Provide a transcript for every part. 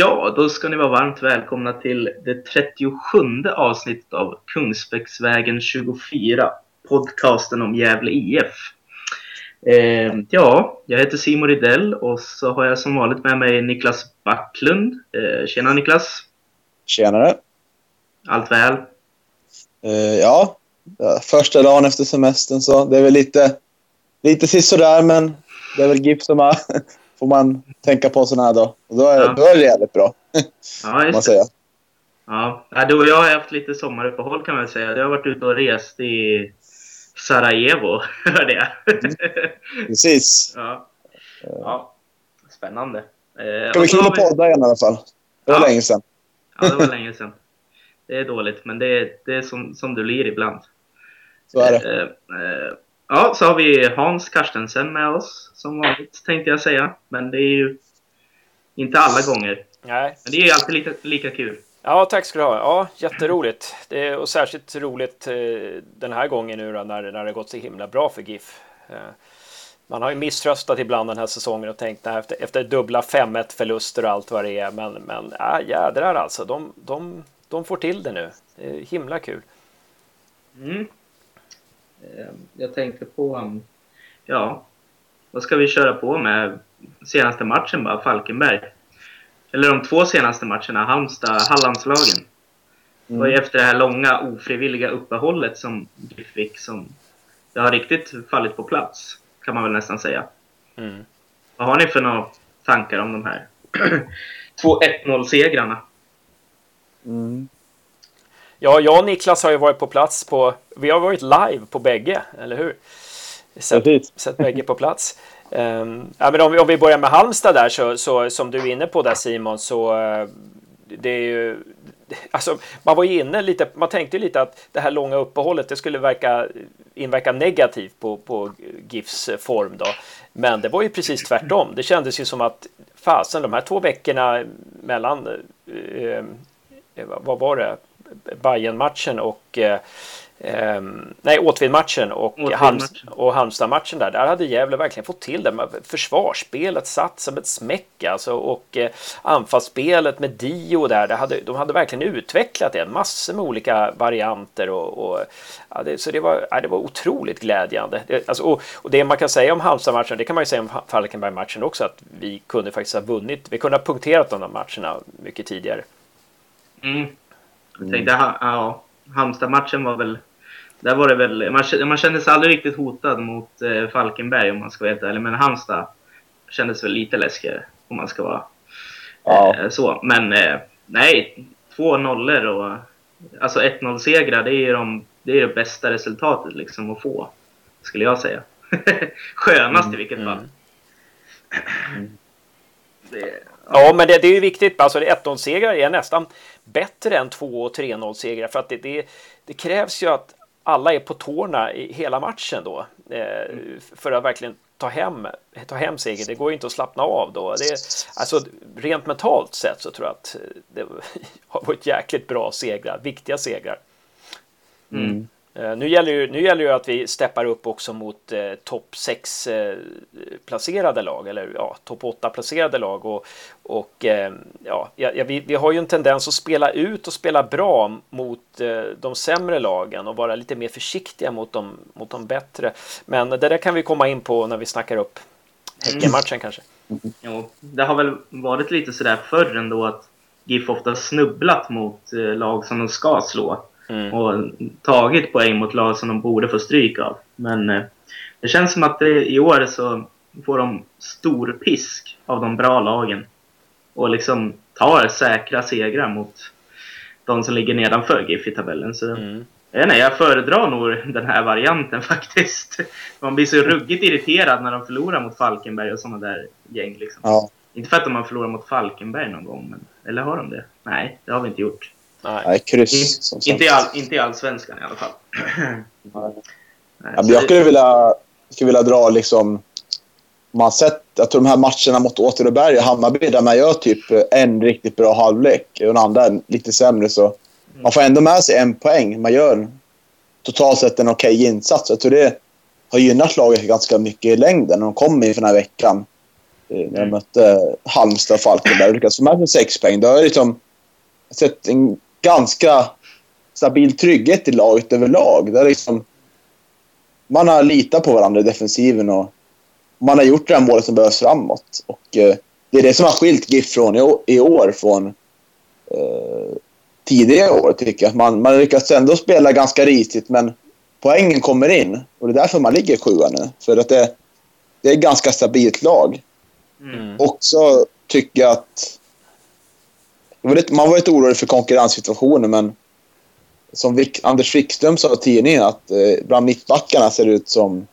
Ja, då ska ni vara varmt välkomna till det 37 avsnittet av Kungsbäcksvägen 24, podcasten om Gävle IF. Eh, ja, jag heter Simon Ridell och så har jag som vanligt med mig Niklas Backlund. Eh, tjena Niklas! Tjenare! Allt väl? Eh, ja, första dagen efter semestern så det är väl lite, lite sisådär men det är väl GIF som är, får man tänka på sådana här dagar. Och då är, ja. då är det jävligt bra. Ja, just man. Ja, du och jag har haft lite sommaruppehåll kan man säga. Du har varit ute och rest i Sarajevo, hörde jag. Mm. Precis. Ja. ja. Spännande. Eh, Ska vi kunna vi... podda igen i alla fall? Det var ja. länge sedan. Ja, det var länge sedan. Det är dåligt, men det är, det är som, som du blir ibland. Så är det. Eh, eh, ja, så har vi Hans Karstensen med oss, som vanligt tänkte jag säga. Men det är ju inte alla gånger. Nej. Men det är ju alltid lika, lika kul. Ja, tack ska du ha. Ja, jätteroligt. Det är, och särskilt roligt eh, den här gången nu då, när, när det gått så himla bra för GIF. Eh, man har ju misströstat ibland den här säsongen och tänkt nej, efter, efter dubbla 5-1 förluster och allt vad det är. Men, men ja, jädrar alltså, de, de, de får till det nu. Det är himla kul. Mm. Eh, jag tänkte på, um, ja, vad ska vi köra på med senaste matchen bara, Falkenberg? eller de två senaste matcherna, Halmstad, Hallandslagen. Mm. Och efter det här långa ofrivilliga uppehållet som GIF fick, som det har riktigt fallit på plats, kan man väl nästan säga. Mm. Vad har ni för några tankar om de här två 1-0-segrarna? Mm. Ja, jag och Niklas har ju varit på plats på, vi har varit live på bägge, eller hur? Sett, sett bägge på plats. Um, ja, men om, vi, om vi börjar med Halmstad där så, så som du är inne på där Simon så uh, det är ju Alltså, man var ju inne lite, man tänkte lite att det här långa uppehållet det skulle verka, inverka negativt på, på GIFs form då. Men det var ju precis tvärtom. Det kändes ju som att fasen, de här två veckorna mellan, eh, vad var det, Bayern-matchen och eh, Um, nej, Åtvid-matchen och, Halms och Halmstad-matchen där, där hade Gävle verkligen fått till det. Försvarsspelet satt som ett smäck alltså och eh, anfallsspelet med Dio där, det hade, de hade verkligen utvecklat det. Massor med olika varianter och, och ja, det, så det var, ja, det var otroligt glädjande. Det, alltså, och, och, det man kan säga om Halmstad-matchen, det kan man ju säga om Falkenberg-matchen också, att vi kunde faktiskt ha vunnit. Vi kunde ha punkterat de där matcherna mycket tidigare. Mm. Jag tänkte, ja, Halmstad-matchen var väl där var det väl, man, man kände sig aldrig riktigt hotad mot eh, Falkenberg om man ska vara helt ärlig. Men Halmstad kändes väl lite läskigare om man ska vara ja. eh, så. Men eh, nej, två nollor och alltså 1-0 segrar det är ju de, det, är det bästa resultatet liksom att få. Skulle jag säga. Skönast mm, i vilket fall. Mm. Det, ja. men det, det, är ju viktigt. Alltså 1-0-segrar är nästan bättre än 2 och 3-0-segrar. För att det, det, det, krävs ju att alla är på tårna i hela matchen då eh, för att verkligen ta hem, ta hem seger. Det går ju inte att slappna av då. Det, alltså, rent mentalt sett så tror jag att eh, det har varit jäkligt bra segrar, viktiga segrar. Mm. Eh, nu gäller, ju, nu gäller ju att vi steppar upp också mot eh, topp 6 eh, placerade lag, eller ja, topp 8 placerade lag. Och, och eh, ja, ja vi, vi, har ju en tendens att spela ut och spela bra mot eh, de sämre lagen och vara lite mer försiktiga mot de, mot de bättre. Men det där kan vi komma in på när vi snackar upp Häckenmatchen mm. kanske. Jo, det har väl varit lite sådär förr ändå att GIF ofta snubblat mot eh, lag som de ska slå. Mm. Och tagit poäng mot lag som de borde få stryk av. Men eh, det känns som att det, i år så får de stor pisk av de bra lagen. Och liksom tar säkra segrar mot de som ligger nedanför GIF i tabellen. Så mm. jag, nej, jag föredrar nog den här varianten faktiskt. Man blir så ruggigt irriterad när de förlorar mot Falkenberg och sådana där gäng. Liksom. Ja. Inte för att de har förlorat mot Falkenberg någon gång, men, eller har de det? Nej, det har vi inte gjort. Nej, Nej kryss. In, inte, i all, inte i allsvenskan i alla fall. Nej, ja, jag skulle vilja, skulle vilja dra liksom... Man sett, jag tror de här matcherna mot Åtvidaberg och Hammarby där man gör typ en riktigt bra halvlek och den andra lite sämre så mm. man får ändå med sig en poäng. Man gör totalt sett en okej okay insats. Jag tror det har gynnat laget ganska mycket i längden när de kommer inför den här veckan. när jag mm. mötte Halmstad och Falkenberg och lyckades få med sig sex poäng. Då har jag liksom sett en ganska stabil trygghet i laget överlag. Där liksom, man har litat på varandra i defensiven och man har gjort det här målet som behövs framåt. Och, eh, det är det som har skilt GIF från i, i år från eh, tidigare år, tycker jag. Man, man lyckats ändå spela ganska risigt, men poängen kommer in. Och det är därför man ligger sjua nu. För att det, det är ett ganska stabilt lag. Mm. Också tycker jag att... Var lite, man var lite orolig för konkurrenssituationen, men som Vic, Anders Wikström sa i tidningen att eh, bland mittbackarna ser det ut som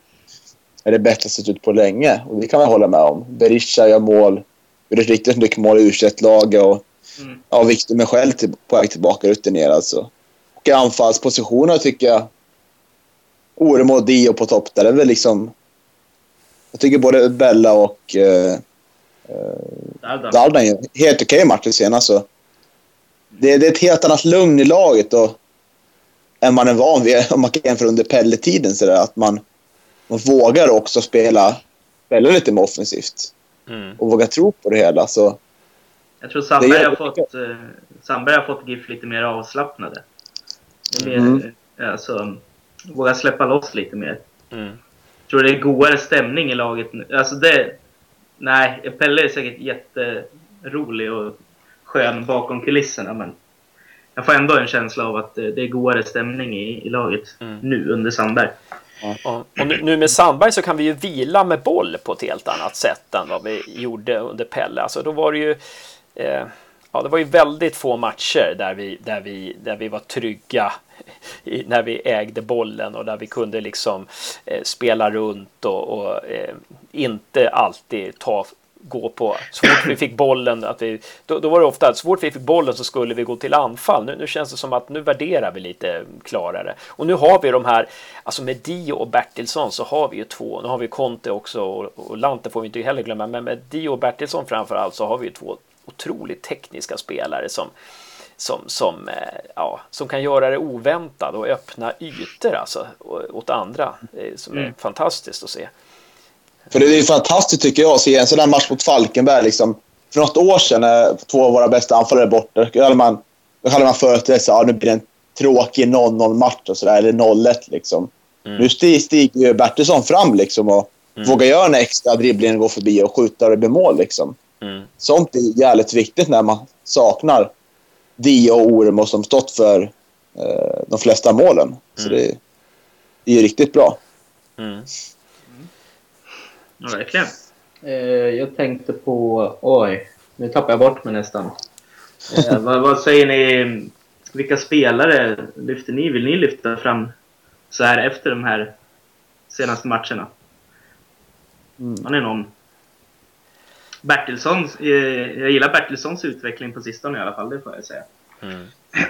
är det bästa sett ut på länge. Och det kan jag hålla med om. Berisha gör mål. Gjorde riktigt mycket mål i u laget och mm. ja, Wikström är själv till, på väg tillbaka rutinerad. Alltså. Och i anfallspositioner tycker jag Oremo och Dio på topp där. Det är väl liksom... Jag tycker både Bella och eh, eh, Dardan helt okej okay matcher senast. Så. Det, det är ett helt annat lugn i laget och än man är van vid om man kan jämföra under Pelle-tiden. Så att man, man vågar också spela, spela lite mer offensivt. Mm. Och våga tro på det hela. Så jag tror Sandberg har, fått, eh, Sandberg har fått GIF lite mer avslappnade. Mer, mm. alltså, våga släppa loss lite mer. Mm. Jag tror det är godare stämning i laget nu. Alltså det... Nej, Pelle är säkert jätterolig och skön bakom kulisserna men jag får ändå en känsla av att det är godare stämning i, i laget mm. nu under Sandberg. Ja. Och nu, nu, med Sandberg så kan vi ju vila med boll på ett helt annat sätt än vad vi gjorde under Pelle. Alltså då var det ju eh, ja, det var ju väldigt få matcher där vi, där vi, där vi var trygga i, när vi ägde bollen och där vi kunde liksom eh, spela runt och, och eh, inte alltid ta gå på, så fort vi fick bollen, att vi, då, då var det ofta att så fort vi fick bollen så skulle vi gå till anfall. Nu, nu, känns det som att nu värderar vi lite klarare. Och nu har vi de här, alltså med Dio och Bertilsson så har vi ju två, nu har vi Conte också och, och Lante får vi inte heller glömma, men med Dio och Bertilsson framför allt så har vi ju två otroligt tekniska spelare som som, som, eh, ja, som kan göra det oväntat och öppna ytor alltså, åt andra. Som är mm. fantastiskt att se. För det är fantastiskt tycker jag att se en sån här match mot Falkenberg. Liksom. För något år sedan när två av våra bästa anfallare borta, då hade man, då hade man föreställt ja, nu blir det en tråkig 0-0 match och sådär, eller 0-1 liksom. Mm. Nu stiger ju Bertilsson fram liksom och mm. vågar göra en extra dribbling, gå förbi och skjuta och det blir mål liksom. Mm. Sånt är jävligt viktigt när man saknar Dio och Oremo som stått för eh, de flesta målen. Så mm. det, det är riktigt bra. Mm. Ja, verkligen. Eh, jag tänkte på... Oj, nu tappar jag bort mig nästan. Eh, vad, vad, säger ni? Vilka spelare lyfter ni? Vill ni lyfta fram så här efter de här senaste matcherna? Mm. Har ni någon? Bertilsson, eh, jag gillar Bertilssons utveckling på sistone i alla fall, det får jag säga. Mm.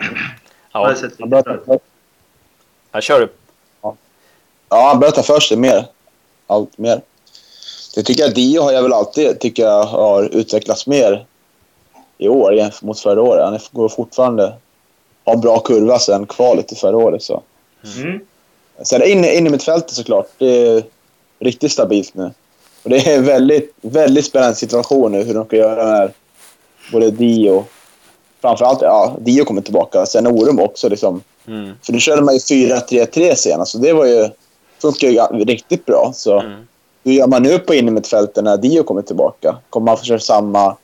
Ja, jag, jag kör du. Ja, han ta för sig mer. Allt mer. Jag tycker att Dio har jag väl alltid tycker jag har utvecklats mer i år jämfört mot förra året. Han går fortfarande har en bra kurva sen kvalet i förra året. Så. Mm. Sen in, in i mitt fältet såklart. Det är riktigt stabilt nu. Och det är en väldigt, väldigt spännande situation nu hur de ska göra med både Dio framförallt, ja, Dio kommer tillbaka. Sen Orum också. Liksom. Mm. För nu körde man ju 4-3-3 senast och det var ju, funkar ju riktigt bra. Så. Mm. Hur gör man nu på innermittfältet när Dio kommer tillbaka? Kommer man köra samma,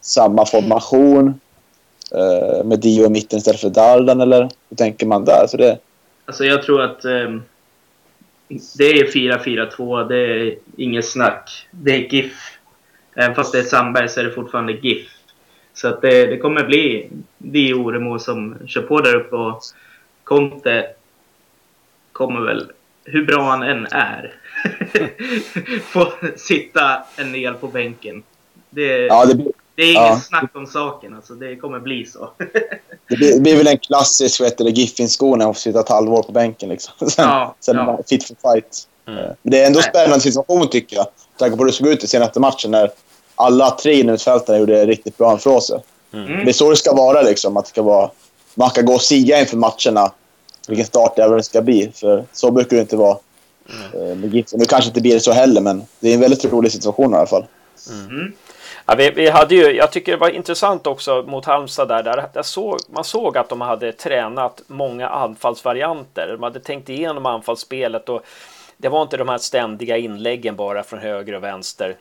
samma formation eh, med Dio i mitten istället för Dardan eller hur tänker man där? Så det... Alltså jag tror att eh, det är 4-4-2, det är inget snack. Det är GIF. Även fast det är Sandberg så är det fortfarande GIF. Så att det, det kommer bli Dio Oremo som kör på där uppe och Conte kommer väl, hur bra han än är, få sitta en del på bänken. Det, ja, det, det är inget ja. snack om saken. Alltså, det kommer bli så. det, blir, det blir väl en klassisk Giffin-sko när man får sitta ett halvår på bänken. Liksom. Sen, ja, sen ja. man fit for fight. Mm. Eh, men det är ändå en spännande situation tycker jag. Tanke på hur det såg ut i senaste matchen när alla tre innermittfältare gjorde riktigt bra ifrån sig. Mm. Det är så det ska vara. Liksom, att det ska vara man kan gå och sia inför matcherna vilken start det ska bli. För så brukar det inte vara. Mm. Nu kanske inte blir det så heller, men det är en väldigt rolig situation i alla fall. Mm. Mm. Ja, vi, vi, hade ju, jag tycker det var intressant också mot Halmstad där, där, där såg, man såg att de hade tränat många anfallsvarianter. De hade tänkt igenom anfallsspelet och det var inte de här ständiga inläggen bara från höger och vänster.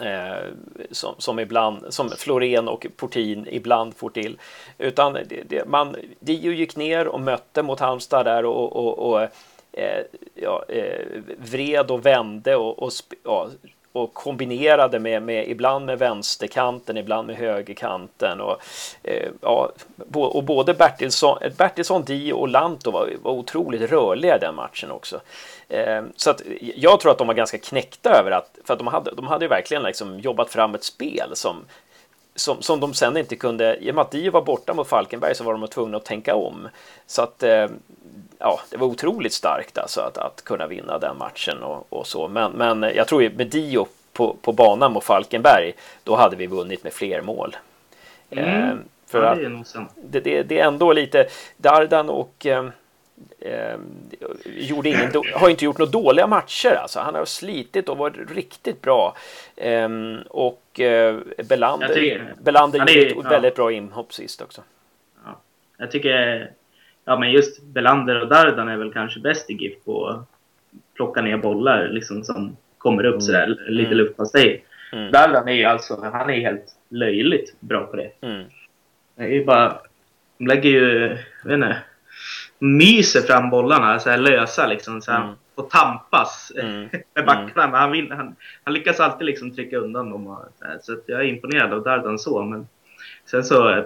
Eh, som, som, ibland, som Florén och Portin ibland får till. Utan det, det, man, Dio gick ner och mötte mot Halmstad där och, och, och eh, ja, eh, vred och vände och, och ja, och kombinerade med, med ibland med vänsterkanten, ibland med högerkanten. Och, eh, ja, och både Bertilsson, Bertilsson, Dio och Lanto var, var otroligt rörliga i den matchen också. Eh, så att jag tror att de var ganska knäckta över att, för att de hade, de hade ju verkligen liksom jobbat fram ett spel som, som, som de sen inte kunde, i och med att Dio var borta mot Falkenberg så var de tvungna att tänka om. Så att eh, ja, det var otroligt starkt alltså att, att kunna vinna den matchen och, och så. Men, men jag tror ju med Dio på, på banan mot Falkenberg, då hade vi vunnit med fler mål. Mm. Eh, för ja, det, är det, det, det, är ändå lite Dardan och eh, eh, gjorde ingen har inte gjort några dåliga matcher. Alltså. Han har slitit och varit riktigt bra. Eh, och eh, Belander, Belander gjorde ett ja. väldigt bra inhopp sist också. Ja. Jag tycker ja, men just Belander och Dardan är väl kanske bäst i GIF på att plocka ner bollar liksom som kommer upp mm. sådär, lite mm. luftpastej. Mm. Dardan är ju alltså, han är helt löjligt bra på det. Mm. Det är ju bara, de lägger ju, jag vet inte, myser fram bollarna så här lösa liksom. Så här, mm. Får tampas mm. med backarna. Men han, vill, han, han lyckas alltid liksom trycka undan dem. Och, så, så jag är imponerad av Dardan så. Men sen så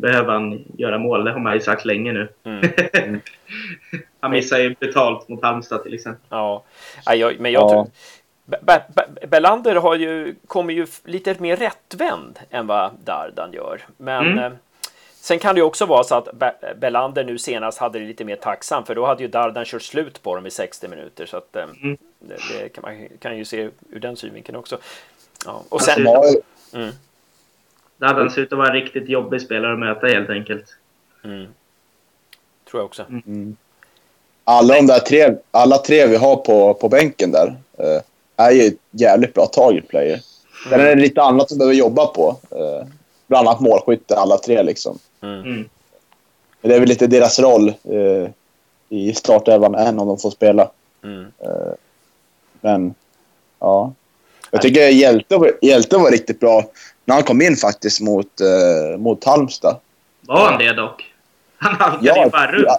behöver han göra mål. Det har man ju sagt länge nu. Mm. Mm. han missar ju betalt mot Halmstad till exempel. Ja, jag, men jag ja. tror... Be Be Bellander har ju, kommer ju lite mer rättvänd än vad Dardan gör. Men mm. Eh, sen kan det ju också vara så att Be Bellander nu senast hade det lite mer tacksam för då hade ju Dardan kört slut på dem i 60 minuter. Så att, eh, mm. det, det, kan man kan ju se ur den synvinkeln också. Ja. Och sen... Mm. Dardan ser ut att vara en riktigt jobbig spelare att möta helt enkelt. Mm. Tror jag också. Mm. mm. Alla de där tre, alla tre vi har på, på bänken där eh, är ju jävligt bra target player. Sen är det mm. lite annat som behöver jobba på. Eh, bland annat målskytte, alla tre liksom. Mm. mm. Men det är väl lite deras roll eh, i startelvan än om de får spela. Mm. Eh, men, ja. Jag tycker Hjälte, Hjälte var riktigt bra när han kom in faktiskt mot, eh, mot Halmstad. Var han det dock? Han halkade ja, ju bara runt. Ja.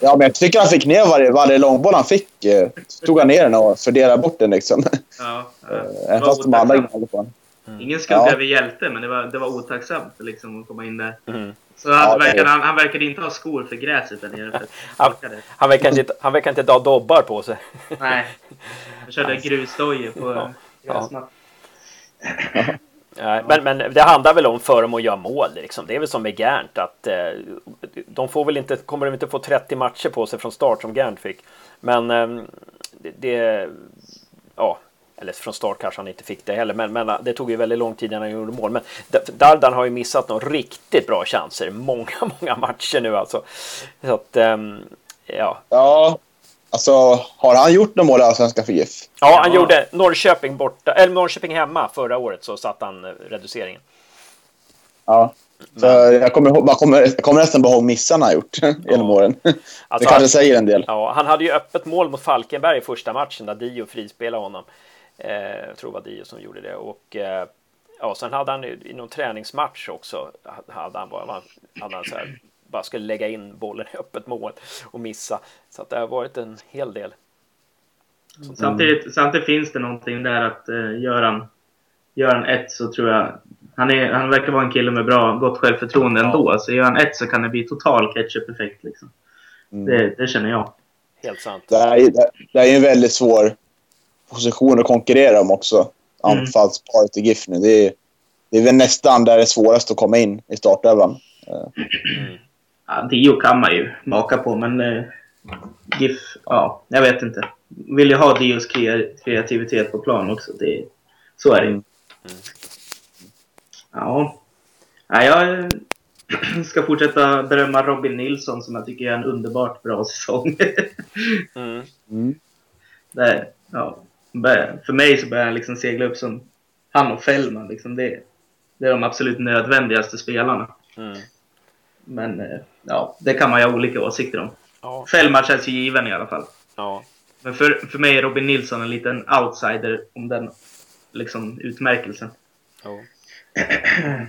ja, men jag tycker han fick ner varje, varje långboll han fick. Eh, tog han ner den och fördelade bort den liksom. Ja, ja. Även fast de andra gnällde på Mm. Ingen skugga ja. över hjälte, men det var, det var otacksamt liksom, att komma in där. Mm. Så han, ja, verkade, han, han verkade inte ha skor för gräset där nere. Han, han, verkar inte, han verkar inte ha dobbar på sig. Nej. Han körde grusdojor på ja. gräsmattan. Ja. Men, men det handlar väl om för dem att göra mål. Liksom. Det är väl som med Gernt att eh, de får väl inte, kommer de inte få 30 matcher på sig från start som Gernt fick. Men eh, det, det, ja, eller från start kanske han inte fick det heller, men, men det tog ju väldigt lång tid innan han gjorde mål. Men Dardan har ju missat några riktigt bra chanser många, många matcher nu alltså. Så att, eh, ja. Ja, Alltså, har han gjort några mål i Allsvenskan för GIF? Ja, han ja. gjorde Norrköping borta, eller Norrköping hemma förra året så satt han eh, reduceringen. Ja. Så jag, kommer, jag, kommer, jag kommer nästan bara ihåg missarna han gjort genom ja. åren. Alltså, det kanske han, säger en del. Ja, han hade ju öppet mål mot Falkenberg i första matchen där Dio frispelade honom. Eh, jag tror det var Dio som gjorde det. Och, eh, ja, sen hade han i någon träningsmatch också hade han, hade han så här, bara skulle lägga in bollen i öppet mål och missa. Så att det har varit en hel del. Mm. Samtidigt, samtidigt finns det någonting där att uh, gör, han, gör han ett så tror jag... Han, är, han verkar vara en kille med bra, gott självförtroende ja. ändå. Så gör han ett så kan det bli total ketchup-effekt. Liksom. Mm. Det, det, känner jag. Helt sant. Det är, det är en väldigt svår position att konkurrera om också. Mm. Anfallsparet i GIF nu. Det är, det är väl nästan där det är svårast att komma in i startelvan. Mm. Ja, Dio kan man ju maka på, men eh, GIF, ja, jag vet inte. Vill ju ha Dios kreativitet på plan också. Det, så är det mm. Ja. ja. Jag ska fortsätta berömma Robin Nilsson som jag tycker är en underbart bra säsong. mm. Mm. Det, ja, för mig så börjar han liksom segla upp som han och Fällman liksom, det, det är de absolut nödvändigaste spelarna. Mm. Men eh, ja, det kan man ju ha olika åsikter om. Ja. Fällman känns ju given i alla fall. Ja. Men för, för mig är Robin Nilsson en liten outsider om den liksom, utmärkelsen. Ja.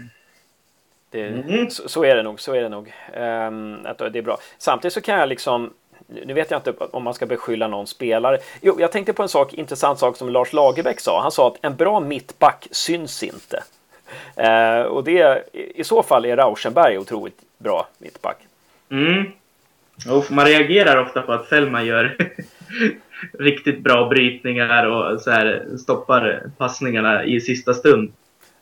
Det, mm. så, så, är det nog, så är det nog. Um, att det är bra. Samtidigt så kan jag liksom nu vet jag inte om man ska beskylla någon spelare. Jo, jag tänkte på en sak, intressant sak som Lars Lagerbäck sa. Han sa att en bra mittback syns inte. Eh, och det, i så fall är Rauschenberg otroligt bra mittback. Mm. Och man reagerar ofta på att Fällman gör riktigt bra brytningar och så här stoppar passningarna i sista stund.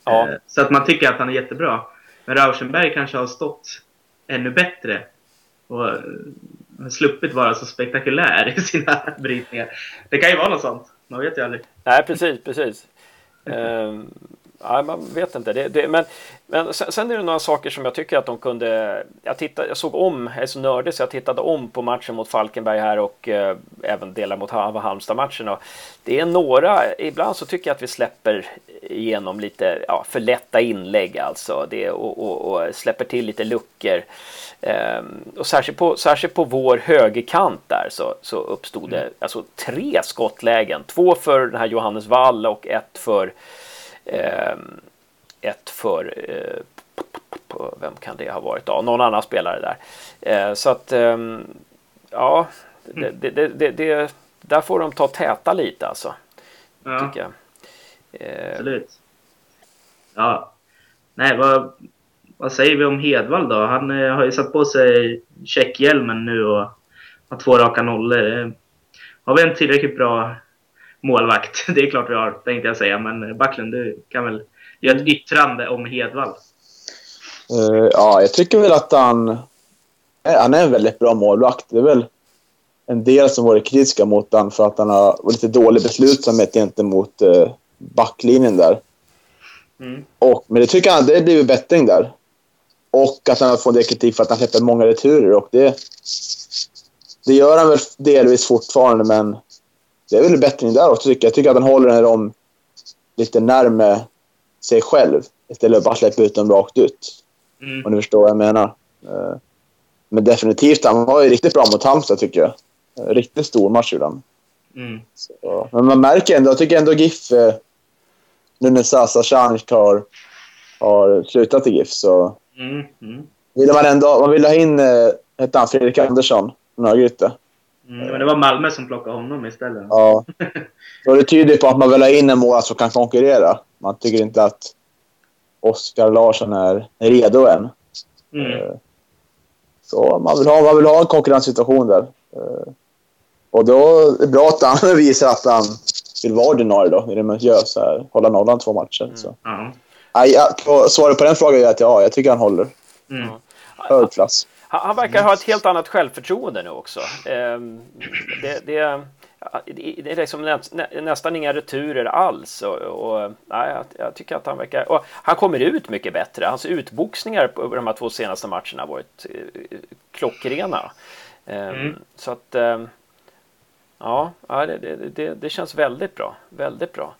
Ja. Eh, så att man tycker att han är jättebra. Men Rauschenberg kanske har stått ännu bättre och eh, sluppit vara så spektakulär i sina brytningar. Det kan ju vara något sånt. Man vet ju aldrig. Nej, precis, precis. um, ja, man vet inte. Det, det, men men sen, sen, är det några saker som jag tycker att de kunde... Jag, tittade, jag såg om, jag är så nördig så jag tittade om på matchen mot Falkenberg här och eh, även delar mot Halmstad-matchen. Det är några, ibland så tycker jag att vi släpper igenom lite ja, för lätta inlägg alltså. Det, och, och, och släpper till lite luckor. Eh, och särskilt på, särskilt på vår högerkant där så, så uppstod det mm. alltså, tre skottlägen. Två för den här Johannes Wall och ett för ett för eh, vem kan det ha varit? Ja, någon annan spelare där. Eh, så att ehm, ja, det, det, det, det, där får de ta täta lite alltså. Ja. Tycker jag. Eh, Absolut. Ja. Nej, vad, vad säger vi om Hedvall då? Han eh, har ju satt på sig checkhjälmen nu och har två raka nollor. Har vi en tillräckligt bra målvakt? Det är klart vi har, tänkte jag säga. Men Backlund, du kan väl göra ett yttrande om Hedvall? Uh, ja, jag tycker väl att han, han är en väldigt bra målvakt. Det är väl en del som varit kritiska mot honom för att han har varit lite dålig beslutsamhet gentemot uh, backlinjen där. Mm. Och, men det tycker han, det blivit bättring där. Och att han har fått kritik för att han släpper många returer. Och det, det gör han väl delvis fortfarande, men det är väl bättring där också tycker jag. Jag tycker att han håller den om lite närmare sig själv istället för att bara släppa ut dem rakt ut. Mm. Om ni förstår vad jag menar. Eh, men definitivt, han var ju riktigt bra mot Halmstad tycker jag. Eh, riktigt stor match gjorde han. Mm. Så, men man märker ändå, jag tycker ändå GIF, eh, nu när Sasa Canic har, har slutat i GIF så mm. Mm. vill man ändå, man vill ha in, hette han Fredrik Andersson från Örgryte. Mm, men det var Malmö som plockade honom istället. Ja. Så det tyder på att man vill ha in en mål som kan konkurrera. Man tycker inte att Oskar Larsson är redo än. Mm. Eh, så man vill, ha, man vill ha en konkurrenssituation där. Eh, och då är det bra att han visar att han vill vara ordinarie då, i det man gör så här, hålla nollan två matcher. Mm. Så. Mm. Ja, svaret på den frågan är att ja, jag tycker han håller. Mm. Hög klass. Han, verkar ha ett helt annat självförtroende nu också. Ehm, det, det, det är liksom nä, nästan inga returer alls. Och, och nej, jag, jag, tycker att han verkar... Och han kommer ut mycket bättre. Hans utboxningar på de här två senaste matcherna har varit eh, klockrena. Ehm, mm. Så att... Ehm, ja, det, det, det, känns väldigt bra. Väldigt bra.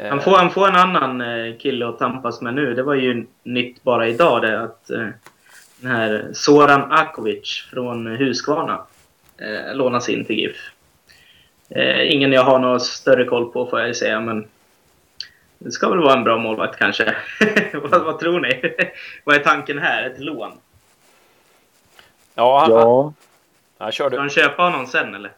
Han får, han får en annan eh, kille att tampas med nu. Det var ju nytt bara idag det att eh, den här Soran Akovic från Huskvarna eh, lånas in till GIF. Eh, ingen jag har någon större koll på får jag säga, men det ska väl vara en bra målvakt kanske. vad, vad, tror ni? vad är tanken här? Ett lån? Ja, han, ja. Han, kör Ska han köpa honom sen eller?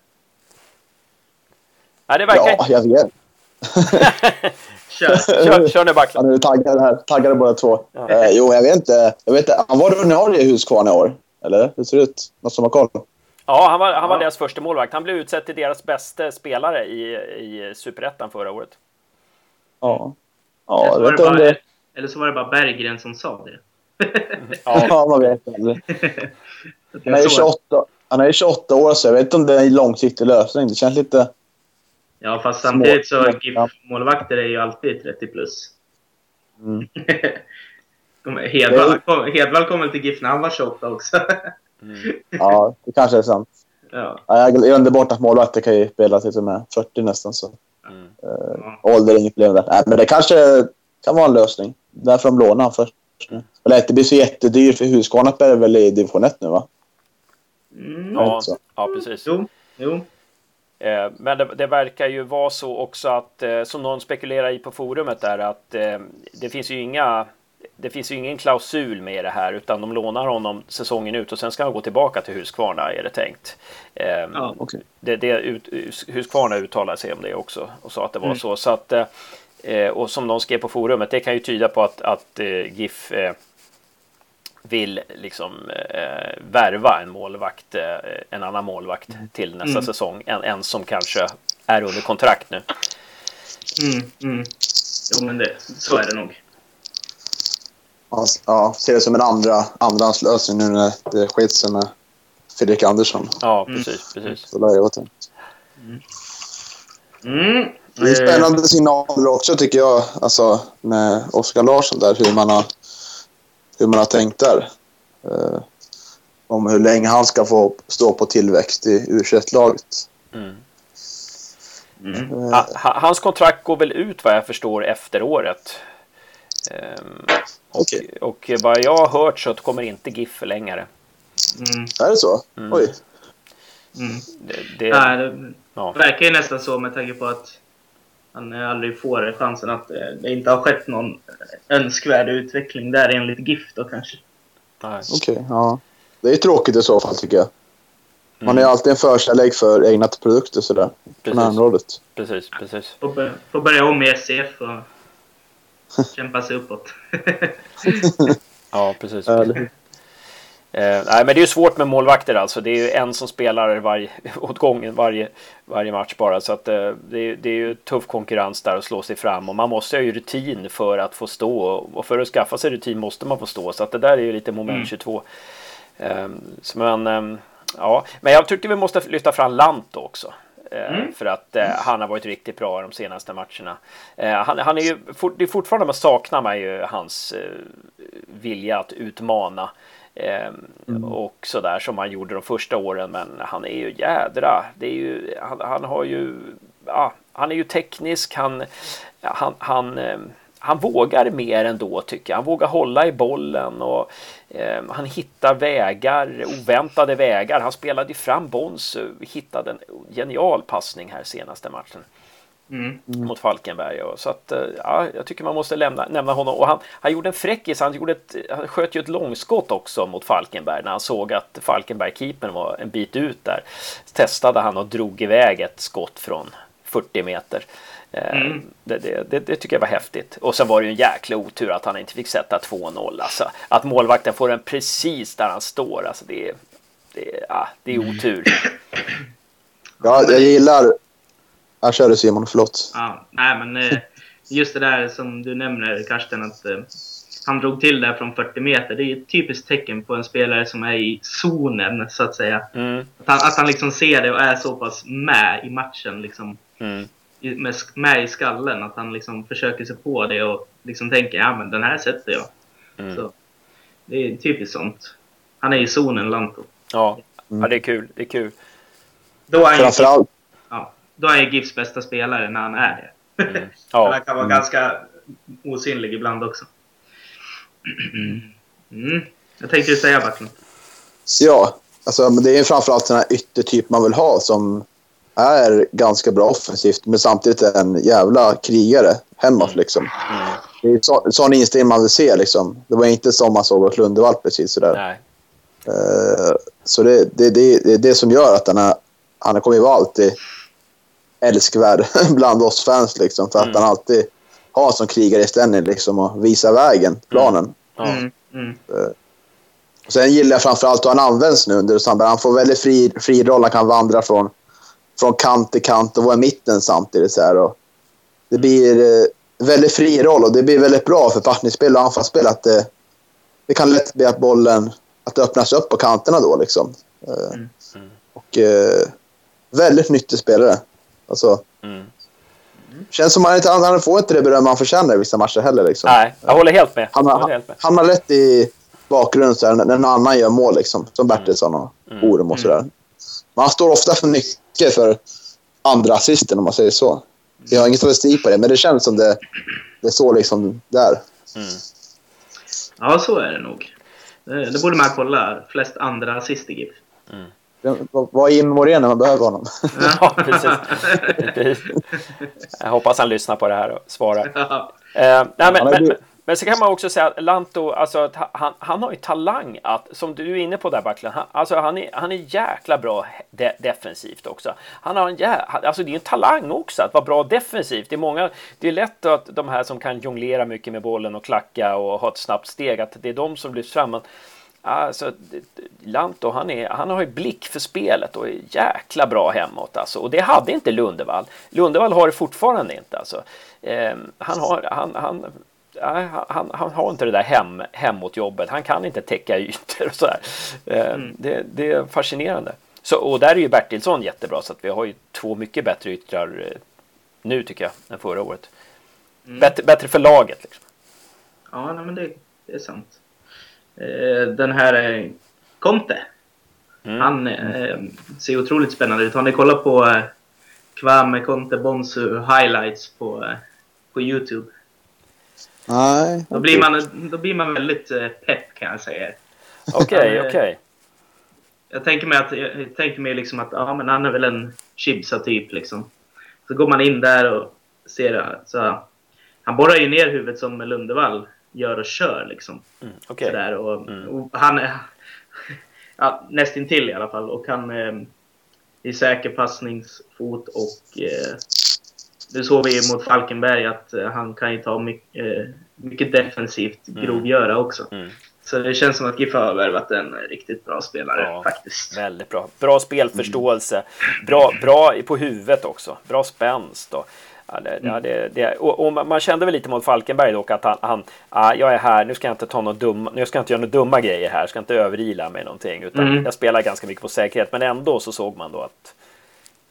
Nej, det verkar Ja, jag vet. kör, kör, kör nu Backland. Han är taggade här. Taggade båda två. Ja. Eh, jo, jag vet inte. Jag vet inte. Han var ordinarie i Huskvarna i år. Eller? Hur ser det ut? Något som har koll? Ja, han var, han var ja. deras första målvakt. Han blev utsedd till deras bästa spelare i, i Superettan förra året. Ja. ja eller, så var det bara, det... eller så var det bara Berggren som sa det. ja, man vet aldrig. Han är, 28, han är 28 år, så jag vet inte om det är en långsiktig lösning. Det känns lite... Ja, fast samtidigt så GIF-målvakter är ju alltid 30 plus. Mm. Hedvall, kom, Hedvall kom väl till GIF när han var 28 också. Mm. Ja, det kanske är sant. Ja. Ja, jag glömde bort att målvakter kan ju spela till och med 40 nästan. Så. Mm. Uh, ålder är inget problem där. Nej, men det kanske kan vara en lösning. Därför de lånar först. Mm. Eller det blir så jättedyrt för Husqvarna är väl i division 1 nu va? Mm. Ja, ja, precis. Jo. jo. Eh, men det, det, verkar ju vara så också att, eh, som någon spekulerar i på forumet där, att eh, det finns ju inga det finns ju ingen klausul med det här utan de lånar honom säsongen ut och sen ska han gå tillbaka till Husqvarna är det tänkt. Ja, okay. det, det ut, Husqvarna uttalade sig om det också och sa att det var mm. så. så att, och som någon skrev på forumet, det kan ju tyda på att, att GIF vill liksom eh, värva en målvakt, eh, en annan målvakt mm. till nästa mm. säsong. En, en som kanske är under kontrakt nu. Mm, mm. Jo, men det, så är det nog. Ja, ser det som en andra andrahandslösning nu när det skit sig med Fredrik Andersson. Ja, mm. precis. precis. Så lär jag tänkt. Mm. Mm. Det är eh. spännande signaler också tycker jag, alltså med Oskar Larsson där, hur man har hur man har tänkt där. Eh, om hur länge han ska få stå på tillväxt i u laget mm. mm. Eh, hans kontrakt går väl ut vad jag förstår efter året. Um, och, okay. och vad jag har hört så kommer inte GIF förlängare. Mm. Är det så? Mm. Oj. Mm. Det, det, Nej, det ja. verkar ju nästan så med tanke på att han aldrig får chansen att eh, det inte har skett någon önskvärd utveckling där enligt GIF då kanske. Okej, okay, ja. Det är tråkigt i så fall tycker jag. Man mm. är alltid en förkärlek för egna produkter sådär. Precis. På området. Precis, precis. Får, får börja om i SCF och kämpa sig uppåt. ja, precis. precis. Eh, nej, men det är ju svårt med målvakter alltså. Det är ju en som spelar varje, åt gången varje, varje match bara. Så att, eh, det, är, det är ju tuff konkurrens där att slå sig fram. Och man måste ha ju rutin för att få stå. Och för att skaffa sig rutin måste man få stå. Så att det där är ju lite moment mm. 22. Eh, så men, eh, ja. men jag tycker vi måste lyfta fram Lant också. Eh, mm. För att eh, han har varit riktigt bra de senaste matcherna. Eh, han, han, är ju, for, det är fortfarande man saknar man ju hans eh, vilja att utmana. Ehm, mm. Och sådär som han gjorde de första åren. Men han är ju jädra. Det är ju, han, han har ju, ja, han är ju teknisk. Han, han, han, ehm, han vågar mer ändå tycker jag. Han vågar hålla i bollen och eh, han hittar vägar, oväntade vägar. Han spelade fram Bonsu, hittade en genial passning här senaste matchen. Mm. mot Falkenberg. Och, så att, eh, ja, jag tycker man måste lämna, nämna honom. Och han, han gjorde en fräckis. Han, gjorde ett, han sköt ju ett långskott också mot Falkenberg när han såg att Falkenberg-keepern var en bit ut där. Testade han och drog iväg ett skott från 40 meter. Eh, mm. Det, det, det, det, tycker jag var häftigt. Och sen var det ju en jäkla otur att han inte fick sätta 2-0. Alltså, att målvakten får den precis där han står. Alltså, det, det, ja, det är otur. Ja, jag gillar jag kör du Simon, förlåt. Ja, nej, men eh, just det där som du nämner Karsten, att eh, han drog till där från 40 meter. Det är ett typiskt tecken på en spelare som är i zonen, så att säga. Mm. Att, han, att han liksom ser det och är så pass med i matchen. Liksom, mm. med, med i skallen. Att han liksom försöker sig på det och liksom tänker ja men den här sätter jag. Mm. Så, det är typiskt sånt. Han är i zonen, Lanto. Ja, ja det är kul. Det är kul. Då är Framförallt då är GIFs bästa spelare när han är det. Mm. Ja. han kan vara mm. ganska osynlig ibland också. Mm. Jag tänkte säga Backlund? Ja, alltså, men det är framförallt den här yttertyp man vill ha som är ganska bra offensivt men samtidigt en jävla krigare hemåt. Mm. Liksom. Mm. Det är så, sån inställning man vill se. Liksom. Det var inte som man såg åt Lundevall precis sådär. Nej. Uh, så det, det, det, det är det som gör att den här, han kommer ju vara alltid älskvärd bland oss fans. Liksom, för att mm. han alltid har som krigare i ställning liksom, och visar vägen, planen. Mm. Mm. Uh, sen gillar jag framförallt hur han används nu under samband. Han får väldigt fri, fri roll. Han kan vandra från, från kant till kant och vara i mitten samtidigt. Så här, och det blir uh, väldigt fri roll och det blir väldigt bra för passningsspel och anfallsspel. Att det, det kan lätt bli att bollen att det öppnas upp på kanterna då. Liksom. Uh, och väldigt nyttig spelare. Alltså, mm. Känns som att han, han får inte det beröm han förtjänar i vissa matcher heller. Liksom. Nej, jag håller helt med. Han, har lätt i bakgrunden så här, när någon annan gör mål, liksom, som mm. Bertilsson och mm. Orum och sådär. Men han står ofta för mycket för andra assisten om man säger så. Jag har ingen statistik på det, men det känns som det, det är så liksom där. Mm. Ja, så är det nog. Det, det borde man kolla. Flest andra assist i GIF. Mm. Vad är in Morén när man behöver honom? ja, precis. Jag hoppas han lyssnar på det här och svarar. Ja. Eh, nej, men, men, men så kan man också säga att Lanto, alltså, han, han har ju talang att, som du är inne på där Backlund, han, alltså, han, är, han är jäkla bra de, defensivt också. Han har en jä, alltså det är en talang också att vara bra defensivt. Det är många, det är lätt att de här som kan jonglera mycket med bollen och klacka och ha ett snabbt steg, att det är de som lyfts fram. Men, Alltså, Lanto, han, är, han har ju blick för spelet och är jäkla bra hemåt alltså. Och det hade inte Lundevall. Lundevall har det fortfarande inte alltså. Eh, han, har, han, han, han, han, har inte det där hem, hemåt-jobbet. Han kan inte täcka ytor och sådär. Eh, mm. det, det, är fascinerande. Så, och där är ju Bertilsson jättebra så att vi har ju två mycket bättre yttrar eh, nu tycker jag än förra året. Mm. Bättre, bättre för laget. Liksom. Ja, nej, men det, det är sant. Eh, den här eh, Conte. Mm. Han eh, ser otroligt spännande ut. Har ni kollat på eh, Kwame Conte Bonsu highlights på, eh, på Youtube? Nej. Då blir man, då blir man väldigt eh, pepp kan jag säga. Okej, okay, okej. Okay. Jag tänker mig att, jag tänker mig liksom att ja, men han är väl en chibsa typ liksom. Så går man in där och ser så han borrar ju ner huvudet som Lundevall gör och kör liksom. Mm, okay. Sådär, och, mm. och, han är ja, nästintill i alla fall och han eh, är säker passningsfot och eh, det såg vi mot Falkenberg att eh, han kan ju ta mycket, eh, mycket defensivt mm. grovgöra också. Mm. Så det känns som att GIF har värvat en riktigt bra spelare ja, faktiskt. Väldigt bra. Bra spelförståelse. Bra, bra på huvudet också. Bra spänst. Och, Ja, det, ja, det, det, och, och, man kände väl lite mot Falkenberg dock att han, han ah, jag är här, nu ska jag inte ta något dumma, nu ska jag inte göra några dumma grejer här, ska inte överila med någonting, utan mm. jag spelar ganska mycket på säkerhet, men ändå så såg man då att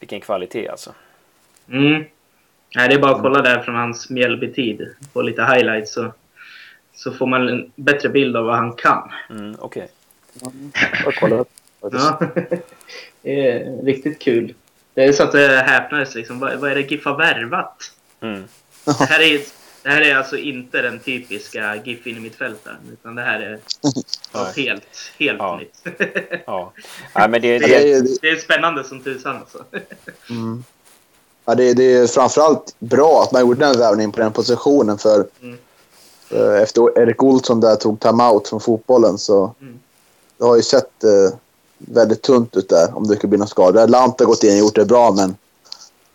vilken kvalitet alltså. Mm. Nej, det är bara att kolla där från hans Mjällby-tid på lite highlights så, så får man en bättre bild av vad han kan. Mm, Okej. Okay. Ja, ja. det är riktigt kul. Det är så att det häpnades liksom. Vad, vad är det GIF har värvat? Mm. Det, här är, det här är alltså inte den typiska GIF in i mittfältaren. Utan det här är ja, helt, helt ja. nytt. ja. ja. men det, det, det, det är spännande som tusan alltså. Mm. Ja, det, det är framförallt bra att man gjorde den värvningen på den positionen. För mm. Eh, efter Erik Olsson där tog timeout från fotbollen så mm. det har ju sett eh, väldigt tunt ut där om det skulle bli någon skada. Lant har gått in och gjort det bra, men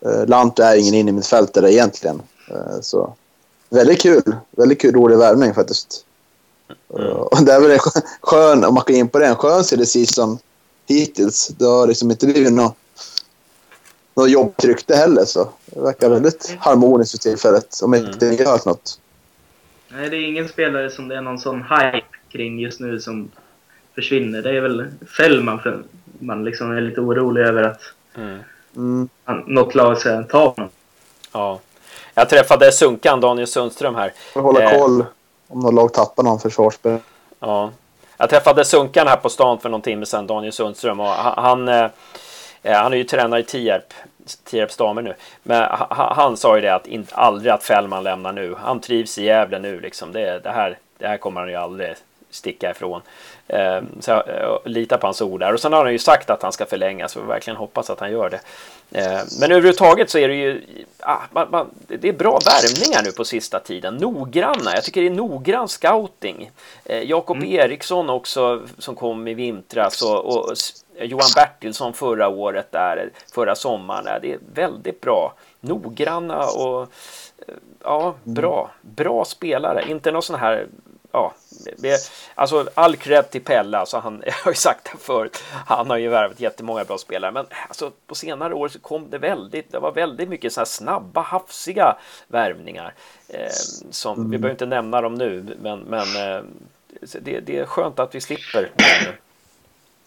eh, Lant är ingen in i mitt fältare egentligen. Eh, så väldigt kul. Väldigt kul, rolig värvning faktiskt. Mm. Och det är väl en skön, om man kan in på det, en skön CD som hittills. Det har liksom inte blivit något, något jobbtryckte heller, så det verkar väldigt harmoniskt för tillfället. Om inte mm. hört något. Nej, det är ingen spelare som det är någon sån hype kring just nu som försvinner. Det är väl Fällman för man liksom är lite orolig över att mm. Mm. något lag ska ta honom. Ja. Jag träffade Sunkan, Daniel Sundström här. Jag hålla eh, koll om något lag tappar någon försvarsspelare. Ja. Jag träffade Sunkan här på stan för någon timme sedan, Daniel Sundström. Och han, han, eh, eh han är ju tränare i Tierp, Tierps damer nu. Men han, han, sa ju det att inte, aldrig att Fällman lämnar nu. Han trivs i Gävle nu liksom. Det, det, här, det här kommer han ju aldrig sticka ifrån. Ehm, så eh, litar på hans ord där. Och sen har han ju sagt att han ska förlänga så vi verkligen hoppas att han gör det. Ehm, men överhuvudtaget så är det ju ah, det är bra värvningar nu på sista tiden. Noggranna. Jag tycker det är noggrann scouting. Ehm, Jakob mm. Eriksson också som kom i vintras och, och Johan Bertilsson förra året där, förra sommaren. Där. Det är väldigt bra. Noggranna och eh, ja, bra. Bra spelare. Inte någon sån här ja, alltså all cred till Pelle, alltså han, jag har ju sagt det förut, han har ju värvat jättemånga bra spelare, men alltså på senare år så kom det väldigt, det var väldigt mycket så här snabba, hafsiga värvningar. Eh, som, mm. Vi behöver inte nämna dem nu, men, men eh, det, det, är skönt att vi slipper.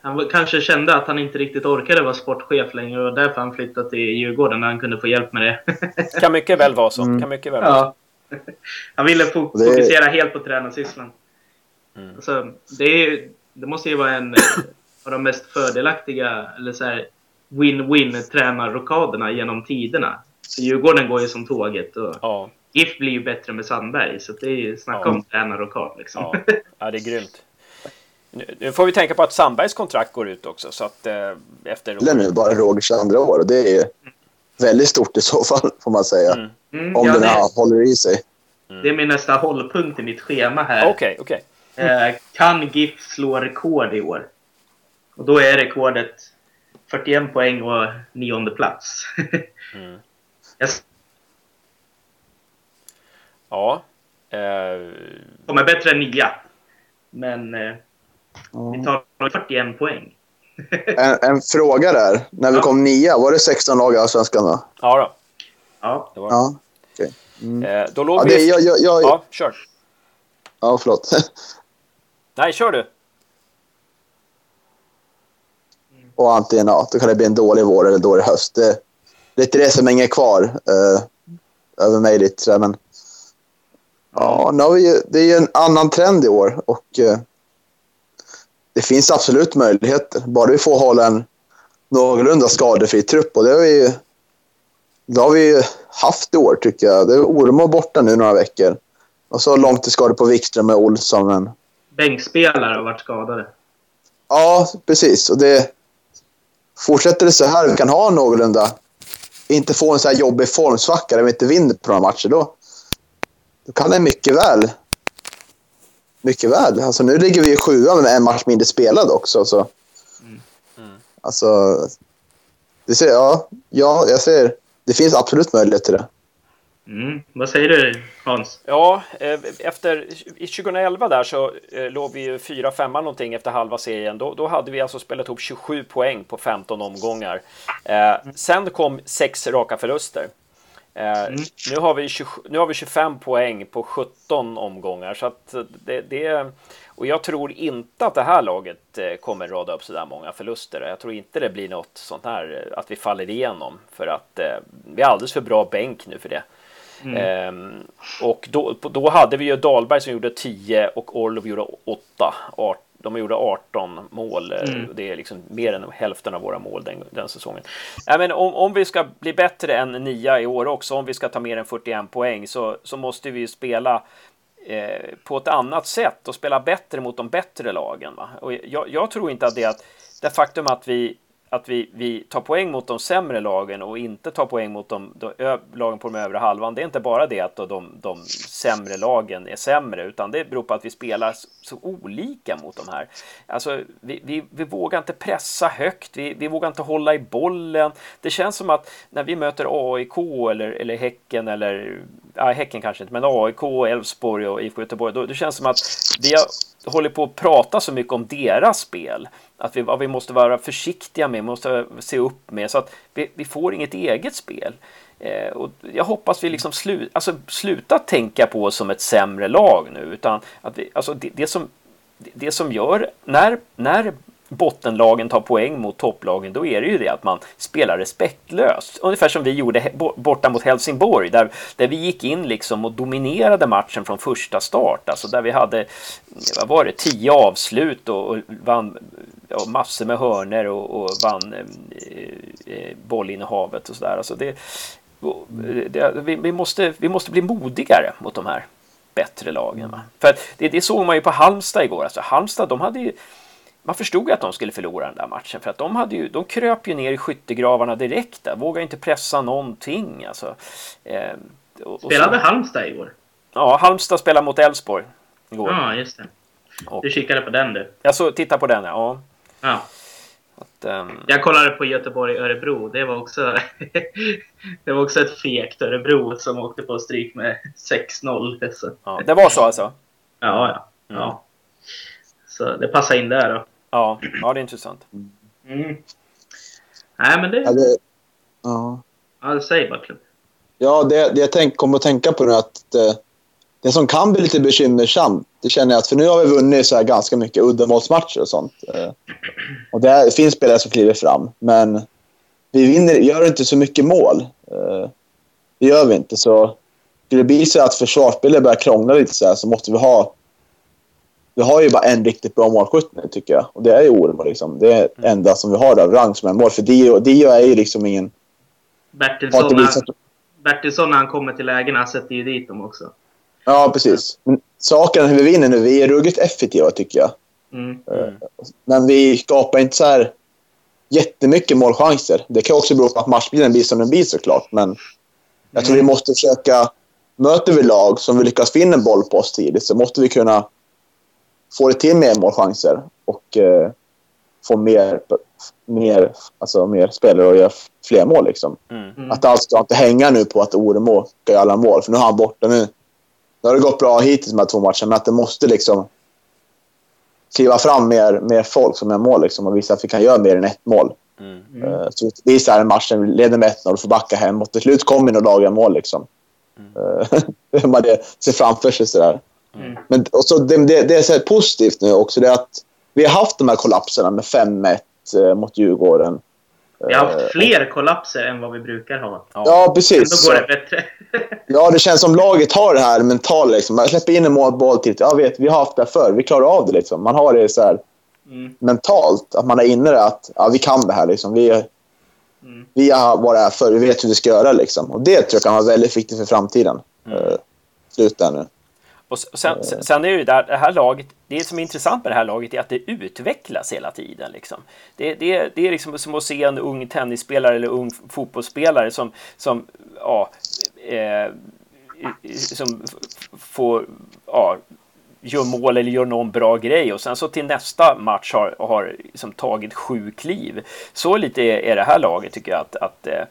Han kanske kände att han inte riktigt orkade vara sportchef längre och därför han flyttade till Djurgården när han kunde få hjälp med det. kan mycket väl vara så. Mm. Kan mycket väl vara så. Han ville fokusera det... helt på tränarsysslan. Mm. Alltså, det, är, det måste ju vara en av de mest fördelaktiga, eller så här win-win tränarrokaderna genom tiderna. Djurgården går ju som tåget. Och ja. GIF blir ju bättre med Sandberg, så det är ju snacka ja. om tränarrockad liksom. Ja. ja, det är grymt. Nu får vi tänka på att Sandbergs kontrakt går ut också. Så att, eh, efter... Det är nu bara Rogers andra år och det är väldigt stort i så fall, får man säga. Mm. Mm, om ja, den här håller i sig. Mm. Det är min nästa hållpunkt i mitt schema här. Okej, okay, okay. Eh, kan GIF slå rekord i år? Och då är rekordet 41 poäng och nionde plats. mm. yes. Ja. Eh... De är bättre än nia. Men eh, vi tar 41 poäng. En, en, fråga där. När vi ja. kom nia, var det 16 lag i Allsvenskan då? Ja, då. Ja. Det var ja. Okay. Mm. Eh, då låg ja, vi... Det, jag, jag, jag... Ja, kör. Ja, förlåt. Nej, kör du. Och antingen, ja, då kan det bli en dålig vår eller dålig höst. Det, det är inte det som hänger kvar eh, över mig lite. Men ja, nu har vi ju, det är ju en annan trend i år och eh, det finns absolut möjligheter. Bara vi får hålla en någorlunda skadefri trupp och det har vi ju det har vi haft i år tycker jag. Det är Ormo borta nu några veckor. Och så långtidsskador på Wikström och Olsson. Men... Bänkspelare har varit skadade. Ja, precis. Och det... Fortsätter det så här, vi kan ha någorlunda... Inte få en så här jobbig formsvacka där vi inte vinner på några matcher. Då, då kan det mycket väl... Mycket väl. Alltså nu ligger vi i sjua med en match mindre spelad också. Så. Mm. Mm. Alltså... Det ser, ja, ja, jag ser det finns absolut möjlighet till det. Mm. Vad säger du Hans? Ja, eh, efter i 2011 där så eh, låg vi ju 4-5 någonting efter halva serien. Då, då hade vi alltså spelat ihop 27 poäng på 15 omgångar. Eh, sen kom sex raka förluster. Eh, mm. nu, har vi 20, nu har vi 25 poäng på 17 omgångar så att det, det och jag tror inte att det här laget eh, kommer rada upp så där många förluster. Jag tror inte det blir något sånt här eh, att vi faller igenom för att eh, vi är alldeles för bra bänk nu för det. Mm. Ehm, och då, då hade vi ju Dahlberg som gjorde 10 och Orlov gjorde 8. De gjorde 18 mål. Mm. Det är liksom mer än hälften av våra mål den, den säsongen. Ja, men om, om vi ska bli bättre än nia i år också, om vi ska ta mer än 41 poäng så, så måste vi spela Eh, på ett annat sätt och spela bättre mot de bättre lagen. Va? Och jag, jag tror inte att det är att det faktum att vi att vi, vi tar poäng mot de sämre lagen och inte tar poäng mot de, de ö, lagen på den övre halvan. Det är inte bara det att de, de sämre lagen är sämre, utan det beror på att vi spelar så, så olika mot de här. Alltså, vi, vi, vi vågar inte pressa högt, vi, vi vågar inte hålla i bollen. Det känns som att när vi möter AIK eller, eller Häcken eller ja, Häcken kanske inte, men AIK, Elfsborg och IFK Göteborg, då, det känns som att vi har hållit på att prata så mycket om deras spel. Att vi, att vi måste vara försiktiga med, måste se upp med, så att vi, vi får inget eget spel. Eh, och jag hoppas vi liksom slu, alltså, slutar tänka på oss som ett sämre lag nu, utan att vi, alltså det, det som det som gör när, när bottenlagen tar poäng mot topplagen, då är det ju det att man spelar respektlöst. Ungefär som vi gjorde borta mot Helsingborg, där, där vi gick in liksom och dominerade matchen från första start. Alltså där vi hade, vad var det, tio avslut och, och vann och massor med hörner och, och vann eh, eh, bollinnehavet och sådär. Alltså det, det, vi, vi, måste, vi måste bli modigare mot de här bättre lagen. Va? För det, det såg man ju på Halmstad igår. Alltså Halmstad, de hade ju man förstod ju att de skulle förlora den där matchen för att de, hade ju, de kröp ju ner i skyttegravarna direkt där, vågade inte pressa någonting. Alltså. Eh, och, Spelade så, Halmstad igår? Ja, Halmstad spelade mot Elfsborg igår. Ja, just det. Och, du kikade på den du? Jag så, titta på den ja. Ja. Att, um... Jag kollade på Göteborg-Örebro. Det var också det var också ett fegt Örebro som åkte på stryk med 6-0. Ja, det var så alltså? Ja, ja. Mm. ja. Så det passar in där då. Ja, ja det är intressant. Mm. Nej, men det... Ja, det... Ja. ja säg bara Club. Ja, det, det jag tänk, kommer att tänka på nu att det, det som kan bli lite bekymmersamt, det känner jag att för nu har vi vunnit så här ganska mycket uddamålsmatcher och sånt. Eh, och det, finns spelare som kliver fram, men vi vinner, gör inte så mycket mål. Eh, det gör vi inte, så skulle det bli så att försvarsspelet börjar krångla lite så här, så måste vi ha vi har ju bara en riktigt bra målskytt nu, tycker jag. Och det är ju Ormo. Liksom. Det är det mm. enda som vi har av rang som är mål. För Dio, Dio är ju liksom ingen... Bertilsson, visat... Bertilsson när han kommer till lägena sätter ju dit dem också. Ja, precis. Men saken hur vi vinner nu, vi är ruggigt effektiva tycker jag. Mm. Mm. Men vi skapar inte så här jättemycket målchanser. Det kan också bero på att matchbilden blir som den blir såklart. Men jag tror mm. vi måste försöka... Möter vi lag som vill lyckas in en boll på oss tidigt så måste vi kunna få det till mer målchanser och eh, få mer, mer, alltså mer spelare och göra fler mål. Liksom. Mm. mm. Att allt ska inte hänga nu på att Oremo ska göra alla mål, för nu har han borta nu. Nu har det gått bra hittills med två matcher, men att det måste liksom kliva fram mer, mer folk som gör mål liksom, och visa att vi kan göra mer än ett mål. Mm. Uh, så det blir så här en match vi leder med 1-0 och får backa hem och till slut kommer några lag mål. Liksom. Mm. Uh, man det ser framför sig sådär. Mm. Men och så det, det, det är så positivt nu också det är att vi har haft de här kollapserna med 5-1 uh, mot Djurgården. Vi har haft fler kollapser än vad vi brukar ha. Ja, precis. Ändå går det bättre. ja, det känns som laget har det här mentala. Liksom. Man släpper in en målboll till. Ja, vet, vi har haft det förr. Vi klarar av det. Liksom. Man har det så här, mm. mentalt. Att man är inne det att ja, vi kan det här. Liksom. Vi, mm. vi har varit här förr. Vi vet hur vi ska göra. Liksom. Och det tror jag kan vara väldigt viktigt för framtiden. Mm. Uh, slut där nu. Och sen, sen är det ju där, det här laget, det som är intressant med det här laget är att det utvecklas hela tiden. Liksom. Det, det, det är liksom som att se en ung tennisspelare eller ung fotbollsspelare som, som, ja, eh, som får, ja, gör mål eller gör någon bra grej och sen så till nästa match har, har liksom tagit sju kliv. Så lite är, är det här laget tycker jag att, att eh,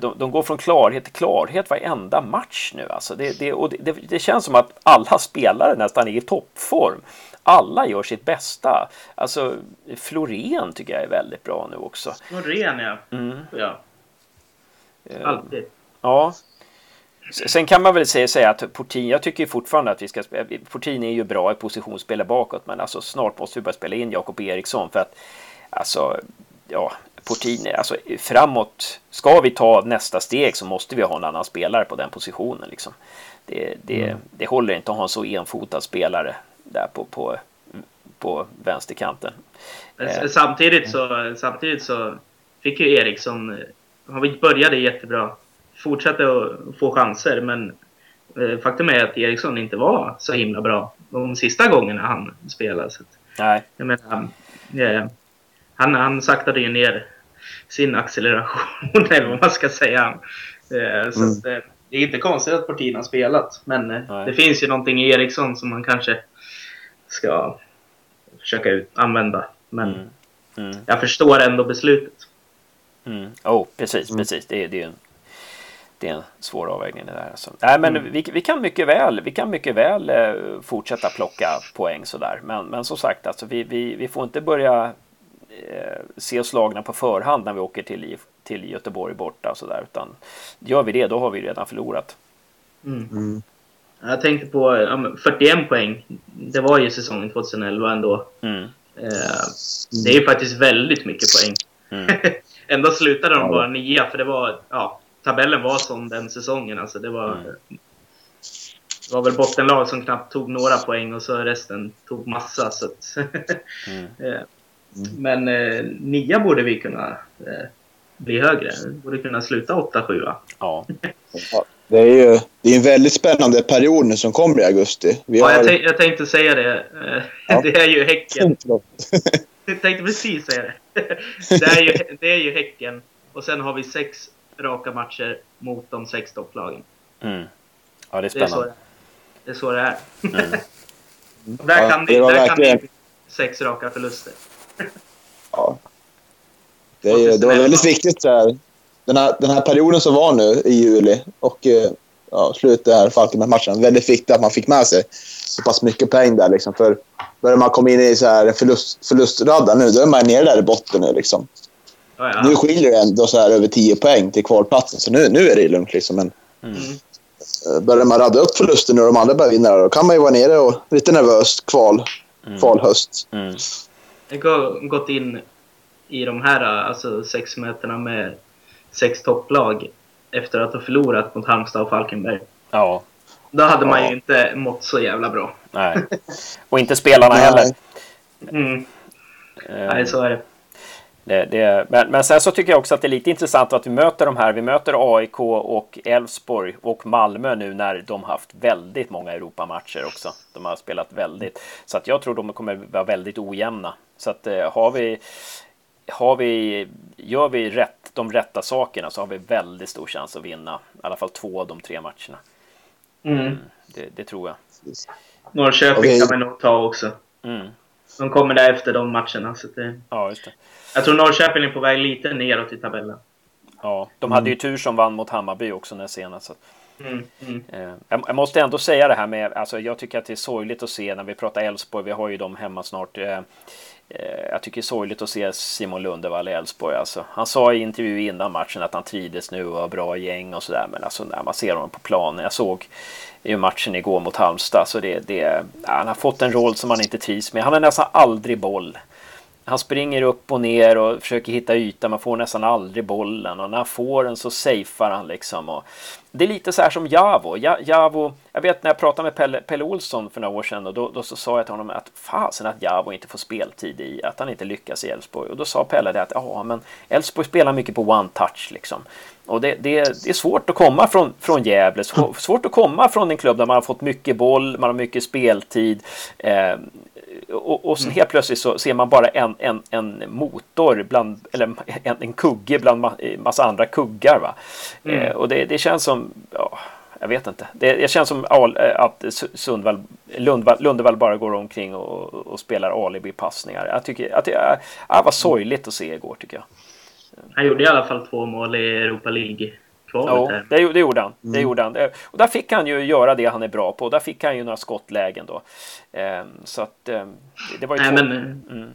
de, de, går från klarhet till klarhet varenda match nu. Alltså det, det, och det, det, känns som att alla spelare nästan är i toppform. Alla gör sitt bästa. Alltså Florén tycker jag är väldigt bra nu också. Florén ja. Mm. ja. Eh, Alltid. Ja. Sen kan man väl säga, säga att Portin, jag tycker fortfarande att vi ska spela, Portin är ju bra i positionsspel bakåt men alltså snart måste vi börja spela in Jakob Eriksson för att alltså ja, Portini, alltså framåt, ska vi ta nästa steg så måste vi ha en annan spelare på den positionen. Liksom. Det, det, mm. det håller inte att ha en så enfotad spelare där på, på, på vänsterkanten. Eh. Samtidigt, så, samtidigt så fick ju Eriksson, han började jättebra, fortsatte att få chanser men eh, faktum är att Eriksson inte var så himla bra de sista gångerna han spelade. Så Nej. Jag menar, eh, han, han saktade ju ner sin acceleration, eller vad man ska säga. Eh, så mm. att, eh, det är inte konstigt att Portin har spelat, men eh, det finns ju någonting i Eriksson som man kanske ska försöka ut, använda. Men mm. Mm. jag förstår ändå beslutet. Mm. Oh, precis, mm. precis. Det, det är en det är en svår avvägning det där. Alltså. Nej, men mm. vi, vi, kan mycket väl, vi kan mycket väl fortsätta plocka poäng sådär. Men, men som sagt, alltså, vi, vi, vi får inte börja se oss slagna på förhand när vi åker till, till Göteborg borta. Och så där, utan gör vi det, då har vi redan förlorat. Mm. Mm. Jag tänkte på ja, 41 poäng. Det var ju säsongen 2011 ändå. Mm. Eh, det är ju faktiskt väldigt mycket poäng. Mm. ändå slutade de bara nia, för det var... Ja, tabellen var som den säsongen. Alltså det var... Mm. Det var väl bottenlag som knappt tog några poäng och så resten tog massa. Så att, mm. Mm. Men eh, nia borde vi kunna eh, bli högre. Vi borde kunna sluta 8-7. Ja. Det är ju det är en väldigt spännande period nu som kommer i augusti. Vi ja, jag, jag tänkte säga det. Ja. Det är ju Häcken. jag tänkte precis säga det. Det är, ju, det är ju Häcken. Och sen har vi sex raka matcher mot de sex topplagen. Mm. Ja, det är spännande. Det är så det är. Så det är. Mm. där kan, det, där kan det sex raka förluster ja. Det, är, det var väldigt viktigt. Den, här, den här perioden som var nu i juli och eh, ja, slutet här Falkenberg-matchen. Väldigt viktigt att man fick med sig så pass mycket poäng där. Liksom, för börjar man komma in i så här förlust, förlustradda nu, då är man nere där i botten nu. Liksom. Ja, ja. Nu skiljer det ändå så här över 10 poäng till kvalplatsen, så nu, nu är det lugnt. Liksom. Men, mm. Eh, börjar man radda upp förluster nu och de andra börjar vinna, då kan man ju vara nere och lite nervöst kval, mm. kvalhöst. Mm gått in i de här alltså sex mötena med sex topplag efter att ha förlorat mot Halmstad och Falkenberg. Ja. Då hade man ju inte mått så jävla bra. Nej. Och inte spelarna heller. Mm. Nej, så är det. Det, det, men, men sen så tycker jag också att det är lite intressant att vi möter de här. Vi möter AIK och Elfsborg och Malmö nu när de haft väldigt många Europamatcher också. De har spelat väldigt. Så att jag tror de kommer vara väldigt ojämna. Så att eh, har vi har vi, gör vi rätt, de rätta sakerna så har vi väldigt stor chans att vinna i alla fall två av de tre matcherna. Mm. mm det, det, tror jag. Norrköping okay. kan man nog ta också. Mm. De kommer där efter de matcherna. Så det... Ja, just det. Jag tror Norrköping är på väg lite neråt i tabellen. Ja, de hade ju tur som vann mot Hammarby också när senast. Så. Mm, mm. Eh, jag måste ändå säga det här med, alltså jag tycker att det är sorgligt att se när vi pratar Elfsborg, vi har ju dem hemma snart. Eh, jag tycker det är sorgligt att se Simon Lundevall i Elfsborg. Alltså, han sa i intervju innan matchen att han trivdes nu och har bra gäng och sådär. Men alltså när man ser honom på planen. Jag såg ju matchen igår mot Halmstad. Så det, det, han har fått en roll som han inte trivs med. Han har nästan aldrig boll. Han springer upp och ner och försöker hitta yta. Man får nästan aldrig bollen och när han får den så safear han liksom. Och det är lite så här som Javo. Javo jag vet när jag pratade med Pelle, Pelle Olsson för några år sedan och då, då så sa jag till honom att fasen att Javo inte får speltid i, att han inte lyckas i Elfsborg. Och då sa Pelle det att ja, men Elfsborg spelar mycket på one touch liksom. Och det, det, det, är svårt att komma från, från Gävle, svårt att komma från en klubb där man har fått mycket boll, man har mycket speltid. Eh, och, och sen mm. helt plötsligt så ser man bara en, en, en motor bland, eller en, en kugge bland massa andra kuggar. Va? Mm. Eh, och det, det känns som, ja, jag vet inte. Det, det känns som eh, att Sundvall, Lundvall, Lundevall bara går omkring och, och spelar alibi-passningar. Jag tycker att det, det var sorgligt att se igår tycker jag. Han gjorde i alla fall två mål i Europa League kvalet. Ja, det, det gjorde han. Mm. Det gjorde han. Och där fick han ju göra det han är bra på. Där fick han ju några skottlägen då. Ehm, så att ehm, det var ju Nej, två... men, mm.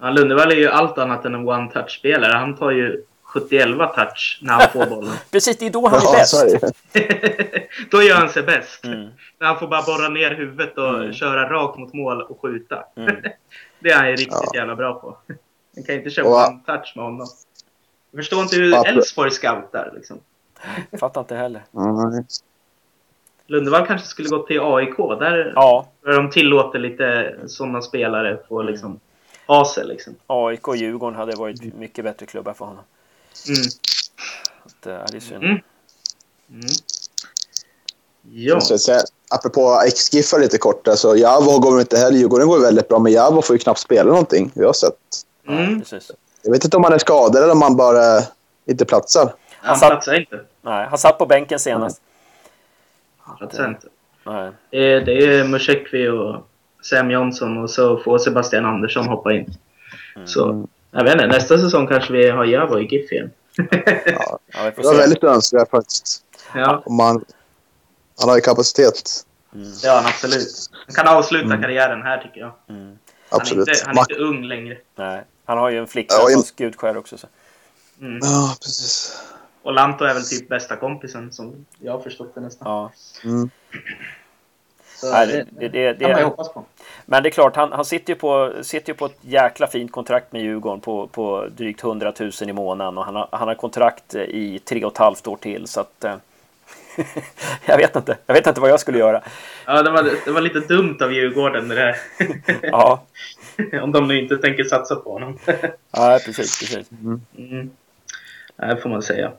ja, Lundevall är ju allt annat än en one-touch-spelare. Han tar ju 71 touch när han får bollen. Precis, det är då han är bäst. då gör han sig bäst. Mm. När han får bara borra ner huvudet och mm. köra rakt mot mål och skjuta. Mm. det är han ju riktigt ja. jävla bra på. Man kan inte köra one touch med honom. Jag förstår inte hur Elfsborg scoutar liksom. Fattar inte heller. Mm. Lundevall kanske skulle gå till AIK. Där, ja. där de tillåter lite sådana spelare få liksom sig. Liksom. AIK och Djurgården hade varit mycket bättre klubbar för honom. Mm. Att, äh, det är synd. Mm. Mm. Ja. Så, apropå X-Giffar lite kort. Alltså, Javo går inte heller. Djurgården går väldigt bra, men Javo får ju knappt spela någonting. Vi har sett. Mm. Jag vet inte om han är skadad eller om han bara inte platsar. Han, han platsar inte. Nej, han satt på bänken senast. Han platsar inte. Nej. Det är, det är Musekvi och Sam Johnson och så får Sebastian Andersson hoppa in. Mm. Så jag vet inte, nästa säsong kanske vi har Javo i GIF igen. ja, ja, det var väldigt önskvärt faktiskt. Ja. Om man, han har ju kapacitet. Mm. Ja, absolut. Han kan avsluta mm. karriären här tycker jag. Mm. Han, absolut. Är inte, han är inte ung längre. Nej. Han har ju en flicka ja, som skutskär också. Så. Mm. Ja, precis. Och Lanto är väl typ bästa kompisen som jag har förstått det nästan. Ja. Mm. Nej, det, det, det, det, kan man ju hoppas på. Men det är klart, han, han sitter, ju på, sitter ju på ett jäkla fint kontrakt med Djurgården på, på drygt 100 000 i månaden och han har, han har kontrakt i tre och ett halvt år till så att eh, jag vet inte. Jag vet inte vad jag skulle göra. Ja, det var, det var lite dumt av Djurgården det där. ja. Om de nu inte tänker satsa på honom. ja, precis. precis. Mm. Mm. Det får man säga.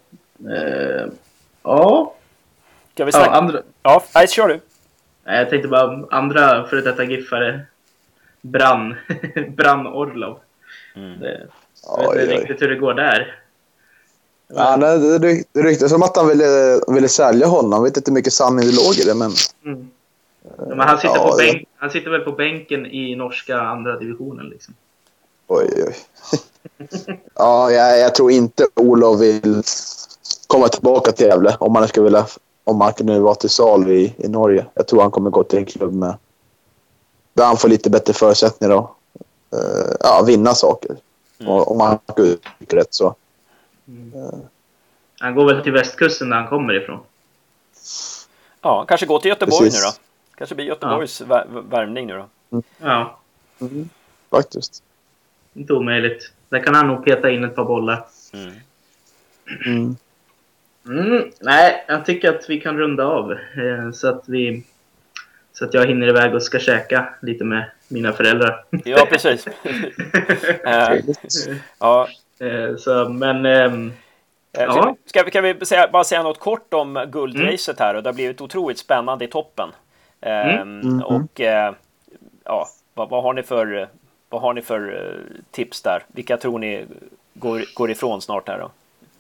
Uh, ja. Ska vi snacka? Ja, andra... ja nej, kör du. Jag tänkte bara andra före detta giffare. Brann. Brann Orlov. Mm. Det, jag vet inte riktigt hur det går där. Ja, det, det, det ryktas om att han ville, ville sälja honom. Jag vet inte hur mycket sanning det låg i det, men... Mm. men han, sitter ja, på bänk, han sitter väl på bänken i norska andra divisionen liksom. Oj, oj. ja, jag, jag, tror inte Olof vill komma tillbaka till Gävle om han skulle vilja om han kunde vara till salu i, i Norge. Jag tror han kommer gå till en klubb med där han får lite bättre förutsättningar att uh, ja, vinna saker. Mm. Och, om han uttrycker rätt så. Mm. Uh. Han går väl till västkusten där han kommer ifrån. Ja, kanske gå till Göteborg Precis. nu då. Kanske blir Göteborgs ja. värmning nu då. Mm. Ja. Mm. Faktiskt. Inte omöjligt. Där kan han nog peta in ett par bollar. Mm. Mm. Mm, nej, jag tycker att vi kan runda av. Eh, så att vi Så att jag hinner iväg och ska käka lite med mina föräldrar. Ja, precis. uh, ja. Så, men... Um, ja. Ska vi, kan vi säga, bara säga något kort om guldracet här? Och det har blivit otroligt spännande i toppen. Mm. Mm. Och uh, ja, vad, vad, har ni för, vad har ni för uh, tips där? Vilka tror ni går, går ifrån snart här då?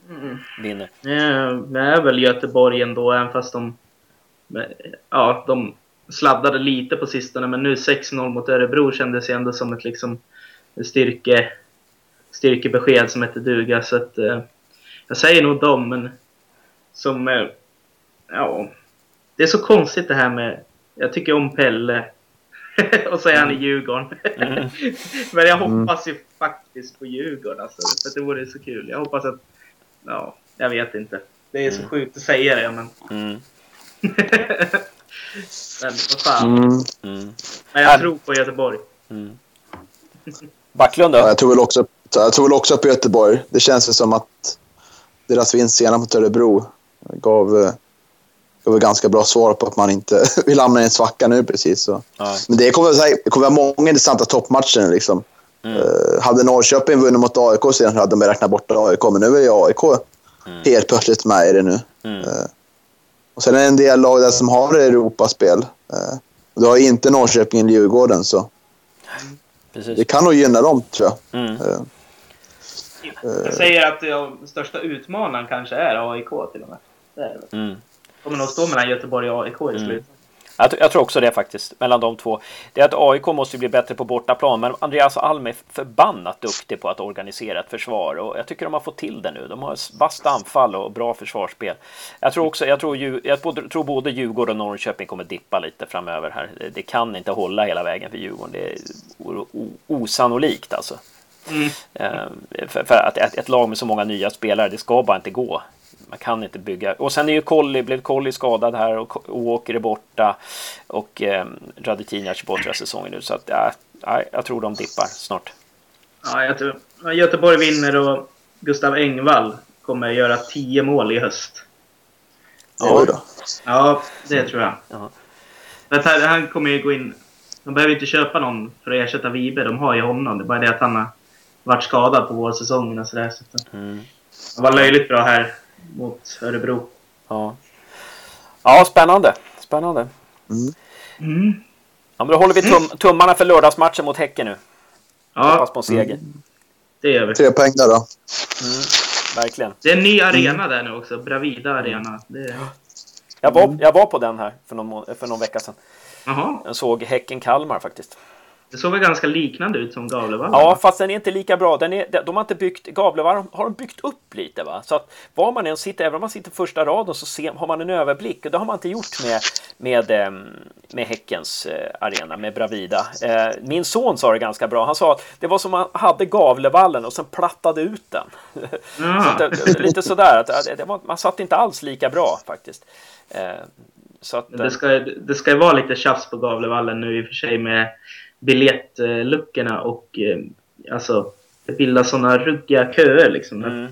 Mm. Vinner. Ja, det är väl Göteborg ändå, även fast de... Ja, de sladdade lite på sistone, men nu 6-0 mot Örebro kändes ju ändå som ett liksom styrke, styrkebesked som heter duga. Så att, eh, jag säger nog dem, men som... Eh, ja, det är så konstigt det här med... Jag tycker om Pelle. och så är han i Djurgården. Mm. men jag hoppas ju faktiskt på Djurgården alltså, för det vore så kul. Jag hoppas att... Ja, jag vet inte. Det är så mm. sjukt att säga det, men... Mm. Men vad fan. Mm. Mm. Men jag tror på Göteborg. Mm. Backlund då? Ja, jag, tror väl också, jag tror väl också på Göteborg. Det känns som att deras vinst senare mot Örebro gav, eh, gav ganska bra svar på att man inte vill hamna i en svacka nu precis. Så. Men det kommer, det kommer vara många intressanta toppmatcher liksom. Mm. Uh, hade Norrköping vunnit mot AIK sen hade de räknat bort AIK, men nu är ju AIK mm. helt plötsligt med i det nu. Mm. Uh, och sen är det en del lag där som har Europaspel. Eh, du har inte Norrköping eller Djurgården, så Precis. det kan nog gynna dem, tror jag. Mm. Eh, jag säger att den största utmanaren kanske är AIK till och med. Det är det. Mm. kommer nog stå mellan Göteborg och AIK i mm. slutet. Jag, jag, tror också det faktiskt, mellan de två. Det är att AIK måste bli bättre på bortaplan, men Andreas Alm är förbannat duktig på att organisera ett försvar och jag tycker de har fått till det nu. De har vasst anfall och bra försvarsspel. Jag tror också, jag tror, jag tror både Djurgården och Norrköping kommer dippa lite framöver här. Det kan inte hålla hela vägen för Djurgården. Det är osannolikt alltså. Mm. Ehm, för, för att ett, ett, lag med så många nya spelare, det ska bara inte gå man kan inte bygga. Och sen är ju Colli, blev Colli skadad här och Åker är borta. Och eh, Radetinac är borta säsongen nu. Så att, ja, jag tror de dippar snart. Ja, jag tror Göteborg vinner och Gustav Engvall kommer göra tio mål i höst. Ja, då. ja det tror jag. Ja. Här, han kommer ju gå in... De behöver inte köpa någon för att ersätta Vibe. De har ju honom. Det är bara det att han har varit skadad på vårsäsongen och sådär. Så mm. Det var löjligt bra här mot Örebro. Ja, ja spännande. Spännande. Mm. Mm. Ja, men då håller vi tum tummarna för lördagsmatchen mot Häcken nu. Ja. Hoppas på en seger. Mm. Det gör vi. Tre poäng där då. Mm. Verkligen. Det är en ny arena där nu också. Bravida Arena. Det... Jag, var, jag var på den här för någon, för någon vecka sedan. Aha. Jag såg Häcken-Kalmar faktiskt. Det såg väl ganska liknande ut som Gavlevallen? Ja, fast den är inte lika bra. Den är, de har inte byggt, Gavlevallen har de byggt upp lite. Va? Så att var man än sitter, även om man sitter första raden, så ser, har man en överblick. Och det har man inte gjort med, med, ehm, med Häckens eh, arena, med Bravida. Eh, min son sa det ganska bra. Han sa att det var som man hade Gavlevallen och sen plattade ut den. Mm. så det, lite sådär, att det var, man satt inte alls lika bra faktiskt. Eh, att, det, ska, det ska ju vara lite tjafs på Gavlevallen nu i och för sig med biljettluckorna och eh, alltså det bildas sådana ruggiga köer liksom. Mm.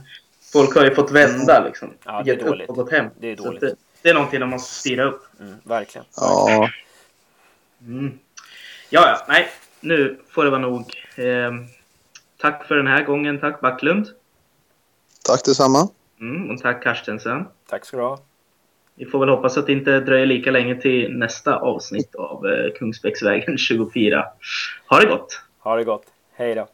Folk har ju fått vända liksom. Ja, det är dåligt. upp och gått hem. Det är dåligt. Det, det, är någonting de måste styra upp. Mm, verkligen. Ja. Mm. Ja, ja, nej. Nu får det vara nog. Eh, tack för den här gången. Tack Backlund. Tack detsamma. Mm, och tack Karstensen. Tack ska du ha. Vi får väl hoppas att det inte dröjer lika länge till nästa avsnitt av eh, Kungsbäcksvägen 24. Ha det gott! Ha det gott! Hej då!